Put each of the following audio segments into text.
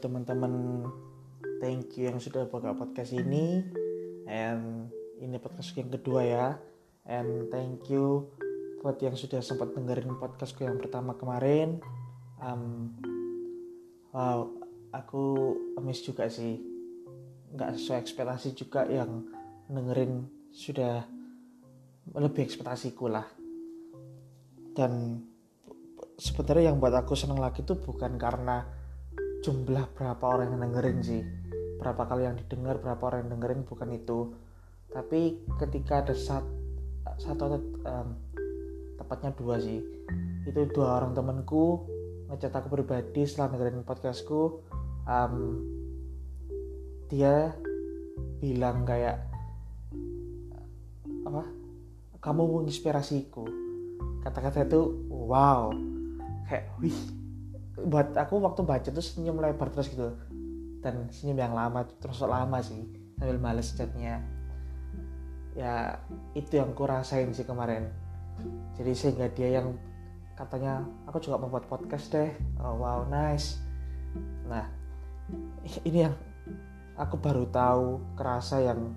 Teman-teman, thank you yang sudah buka podcast ini. And ini podcast yang kedua ya. And thank you buat yang sudah sempat dengerin podcastku yang pertama kemarin. Um, wow, aku miss juga sih. Nggak sesuai ekspektasi juga yang dengerin sudah lebih ekspektasiku lah. Dan sebenarnya yang buat aku seneng lagi itu bukan karena jumlah berapa orang yang dengerin sih? Berapa kali yang didengar berapa orang yang dengerin bukan itu. Tapi ketika ada sat, satu um, tepatnya dua sih. Itu dua orang temanku ngechat aku pribadi setelah dengerin podcastku um, dia bilang kayak apa? Kamu menginspirasiku kata-kata itu wow. Kayak wih buat aku waktu baca tuh senyum lebar terus gitu. Dan senyum yang lama terus lama sih sambil males chatnya. Ya itu yang ku rasain sih kemarin. Jadi sehingga dia yang katanya aku juga membuat podcast deh. Oh, wow nice. Nah ini yang aku baru tahu kerasa yang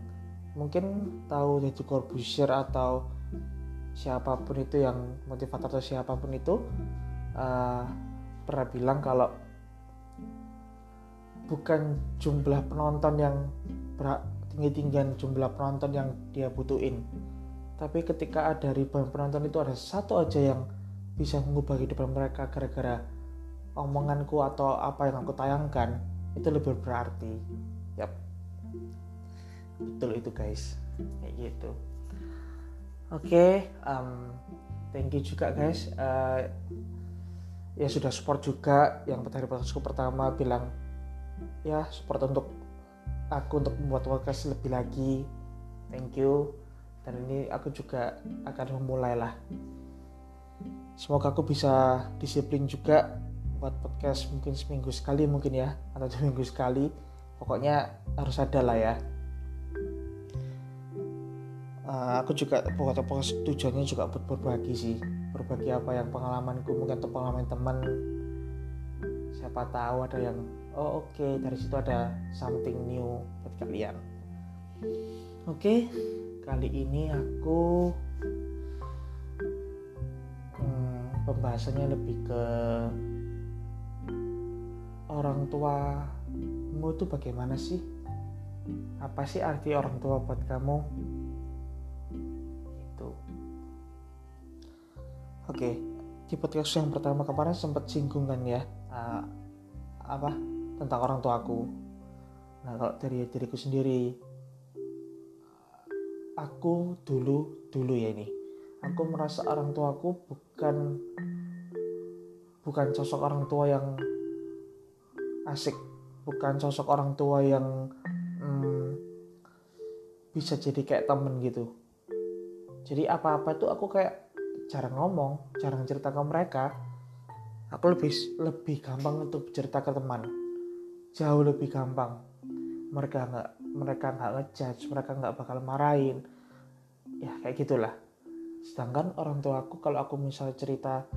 mungkin tahu jadi Corbusier atau siapa pun itu yang motivator atau siapa pun itu uh, pernah bilang kalau bukan jumlah penonton yang tinggi-tinggian jumlah penonton yang dia butuhin. Tapi ketika ada ribuan penonton itu ada satu aja yang bisa mengubah kehidupan mereka gara-gara omonganku atau apa yang aku tayangkan itu lebih berarti. Yap. Betul itu guys. Kayak gitu. Oke okay, um, thank you juga guys. Uh, ya sudah support juga. Yang dari podcastku pertama bilang ya support untuk aku untuk membuat podcast lebih lagi. Thank you. Dan ini aku juga akan memulai lah semoga aku bisa disiplin juga buat podcast mungkin seminggu sekali mungkin ya atau dua minggu sekali. Pokoknya harus ada lah ya. Uh, aku juga podcast tujuannya juga buat berbagi sih berbagi apa yang pengalamanku mungkin atau pengalaman teman. Siapa tahu ada yang oh oke okay, dari situ ada something new buat kalian. Oke okay, kali ini aku hmm, pembahasannya lebih ke orang tuamu itu bagaimana sih? Apa sih arti orang tua buat kamu Oke, di podcast yang pertama kemarin sempat singgung kan ya uh, apa tentang orang tua aku. Nah kalau dari diriku sendiri, aku dulu dulu ya ini, aku merasa orang tua aku bukan bukan sosok orang tua yang asik, bukan sosok orang tua yang hmm, bisa jadi kayak temen gitu. Jadi apa-apa tuh aku kayak jarang ngomong jarang cerita ke mereka aku lebih lebih gampang untuk cerita ke teman. Jauh lebih gampang. Mereka nggak mereka nggak ngejudge mereka nggak bakal marahin. Ya kayak gitulah. Sedangkan orang tua aku kalau aku misal cerita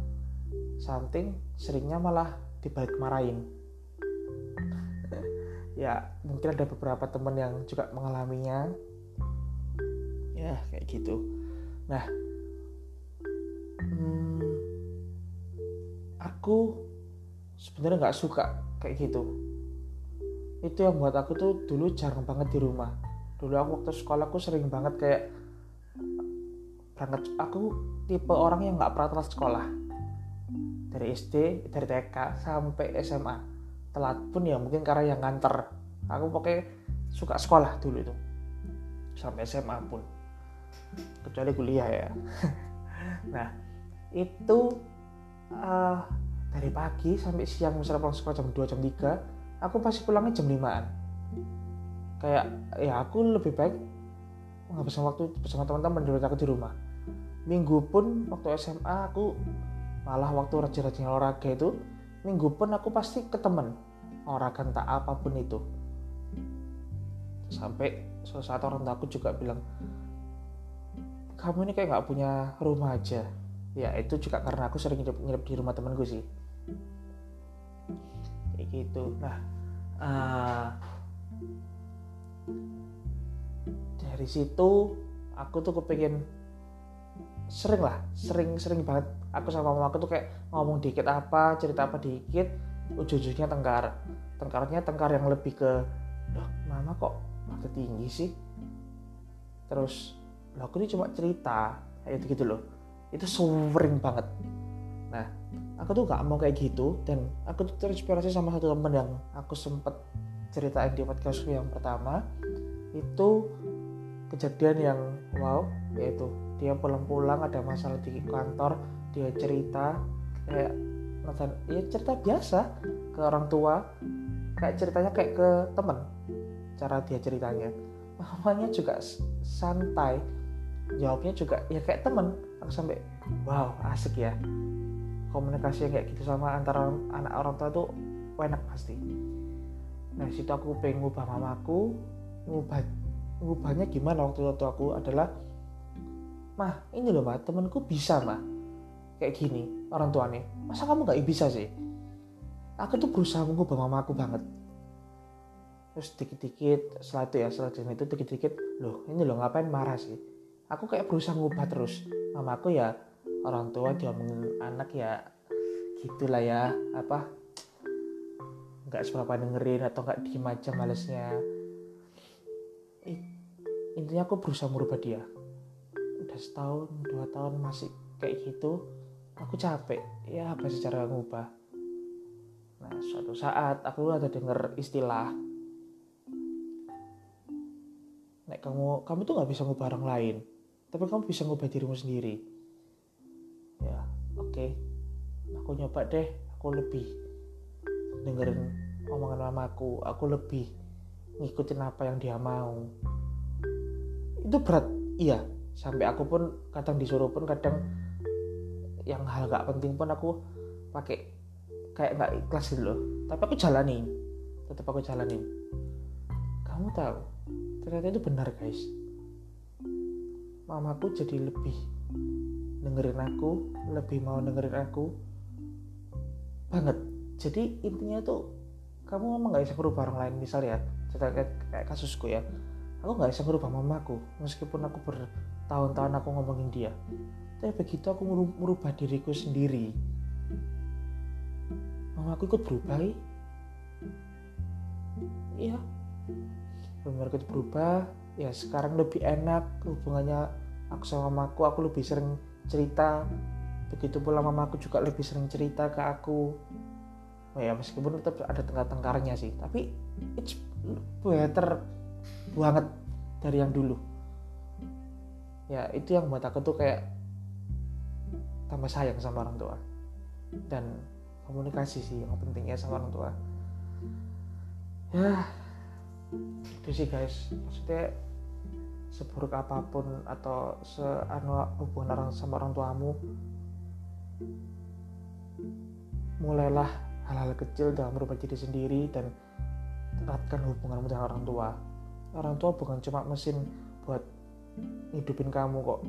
something seringnya malah dibalik marahin. Ya mungkin ada beberapa teman yang juga mengalaminya. Ya kayak gitu. Nah aku sebenarnya nggak suka kayak gitu. Itu yang buat aku tuh dulu jarang banget di rumah. Dulu aku waktu sekolah aku sering banget kayak berangkat aku tipe orang yang nggak pernah telat sekolah. Dari SD dari TK sampai SMA telat pun ya mungkin karena yang nganter. Aku pakai suka sekolah dulu itu. Sampai SMA pun. Kecuali kuliah ya. Nah itu uh, dari pagi sampai siang misalnya pulang sekolah jam 2 jam 3 aku pasti pulangnya jam 5an kayak ya aku lebih baik menghabiskan waktu bersama teman-teman daripada aku di rumah. Minggu pun waktu SMA aku malah waktu rajin-rajin olahraga itu minggu pun aku pasti ke temen olahraga entah apa pun itu. Sampai suatu saat orang tua aku juga bilang kamu ini kayak nggak punya rumah aja ya itu juga karena aku sering nginep, nginep di rumah temanku sih. Kayak gitu. Nah uh, dari situ aku tuh kepengen sering lah sering sering banget. Aku sama mama aku tuh kayak ngomong dikit apa cerita apa dikit ujung-ujungnya tengkar. Tengkarnya tengkar yang lebih ke loh mama kok mata tinggi sih? Terus loh aku ini cuma cerita. Kayak gitu loh itu sering banget. Nah aku tuh gak mau kayak gitu dan aku tuh terinspirasi sama satu temen yang aku sempet ceritain di podcastku yang pertama. Itu kejadian yang wow yaitu dia pulang-pulang ada masalah di kantor dia cerita kayak ya cerita biasa ke orang tua kayak ceritanya kayak ke temen cara dia ceritanya. Mamanya juga santai jawabnya juga ya kayak temen aku sampai wow asik ya. Komunikasi yang kayak gitu sama antara anak orang tua tuh enak pasti. Nah situ aku pengen ngubah mamaku. Ngubah ngubahnya gimana waktu itu aku adalah mah ini loh mah temenku bisa mah kayak gini orang tuanya masa kamu nggak bisa sih? Aku tuh berusaha mengubah mamaku banget. Terus dikit-dikit setelah itu ya setelah itu dikit-dikit loh ini loh ngapain marah sih aku kayak berusaha ngubah terus. Mamaku ya orang tua dia anak ya gitulah ya apa nggak seberapa dengerin atau nggak diem aja malesnya. Intinya aku berusaha merubah dia. Udah setahun dua tahun masih kayak gitu aku capek. Ya apa secara ngubah? Nah suatu saat aku ada denger istilah Nek kamu kamu tuh nggak bisa ngubah orang lain tapi kamu bisa ngubah dirimu sendiri. Ya oke. Okay. aku nyoba deh. Aku lebih dengerin omongan mamaku. Aku lebih ngikutin apa yang dia mau. Itu berat. Iya sampai aku pun kadang disuruh pun kadang yang hal gak penting pun aku pakai kayak nggak ikhlas gitu loh. Tapi aku jalanin tetap aku jalanin. Kamu tahu ternyata itu benar guys mamaku jadi lebih dengerin aku lebih mau dengerin aku banget. Jadi intinya tuh kamu memang nggak bisa merubah orang lain. Misal ya kayak, kayak kasusku ya. Aku nggak bisa merubah mamaku meskipun aku bertahun-tahun aku ngomongin dia. Tapi begitu aku merubah diriku sendiri mamaku ikut berubah iya. Benar ikut berubah ya sekarang lebih enak hubungannya aku sama mamaku aku lebih sering cerita. Begitu pula mamaku juga lebih sering cerita ke aku. Oh ya meskipun tetap ada tengkar-tengkarnya sih tapi it's better banget dari yang dulu. Ya itu yang buat aku tuh kayak tambah sayang sama orang tua. Dan komunikasi sih yang pentingnya sama orang tua. Ya itu sih guys. Maksudnya seburuk apa pun atau seanu hubungan orang sama orang tuamu mulailah hal-hal kecil dalam merubah diri sendiri dan terapkan hubunganmu dengan orang tua. Orang tua bukan cuma mesin buat hidupin kamu kok.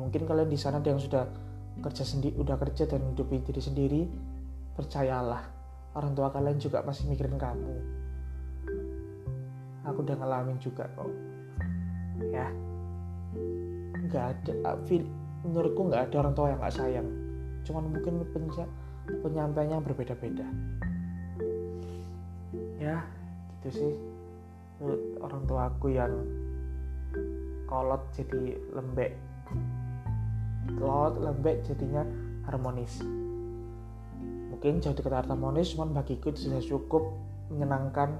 Mungkin kalian di sana yang sudah kerja sendiri udah kerja dan hidupin diri sendiri percayalah orang tua kalian juga masih mikirin kamu. Aku udah ngalamin juga kok ya. Nggak ada ah, menurutku nggak ada orang tua yang nggak sayang. Cuman mungkin penyampainya berbeda-beda. Ya gitu sih. Orang tua aku yang kolot jadi lembek. Kolot lembek jadinya harmonis. Mungkin jauh dekat harmonis cuman bagiku itu sudah cukup menyenangkan.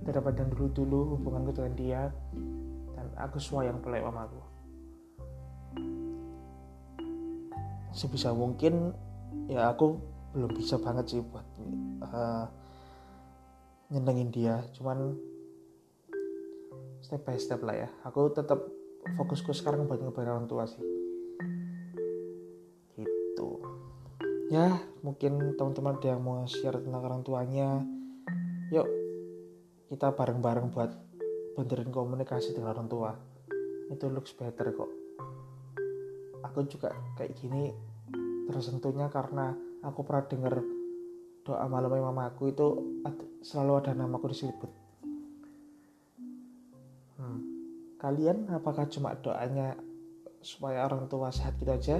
Daripada dulu-dulu hubunganku dengan dia aku yang pelek mamaku sebisa mungkin ya aku belum bisa banget sih buat uh, nyenengin dia. Cuman step by step lah ya. Aku tetap fokusku sekarang buat ngebayar orang tua sih. Gitu. Ya mungkin teman-teman ada yang mau share tentang orang tuanya. Yuk kita bareng-bareng buat benerin komunikasi dengan orang tua. Itu looks better kok. Aku juga kayak gini tersentuhnya karena aku pernah denger doa malam mamaku itu selalu ada namaku disebut hmm. kalian apakah cuma doanya supaya orang tua sehat gitu aja?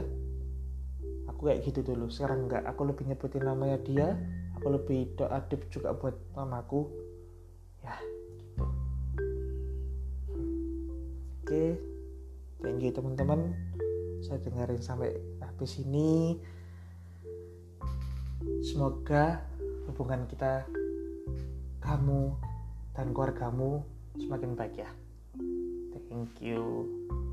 Aku kayak gitu dulu. Sekarang enggak. Aku lebih nyebutin namanya dia. Aku lebih doa deep juga buat mamaku. Ya oke thank you teman-teman saya dengerin sampai habis ini Semoga hubungan kita, kamu dan keluargamu semakin baik ya. Thank you. thank you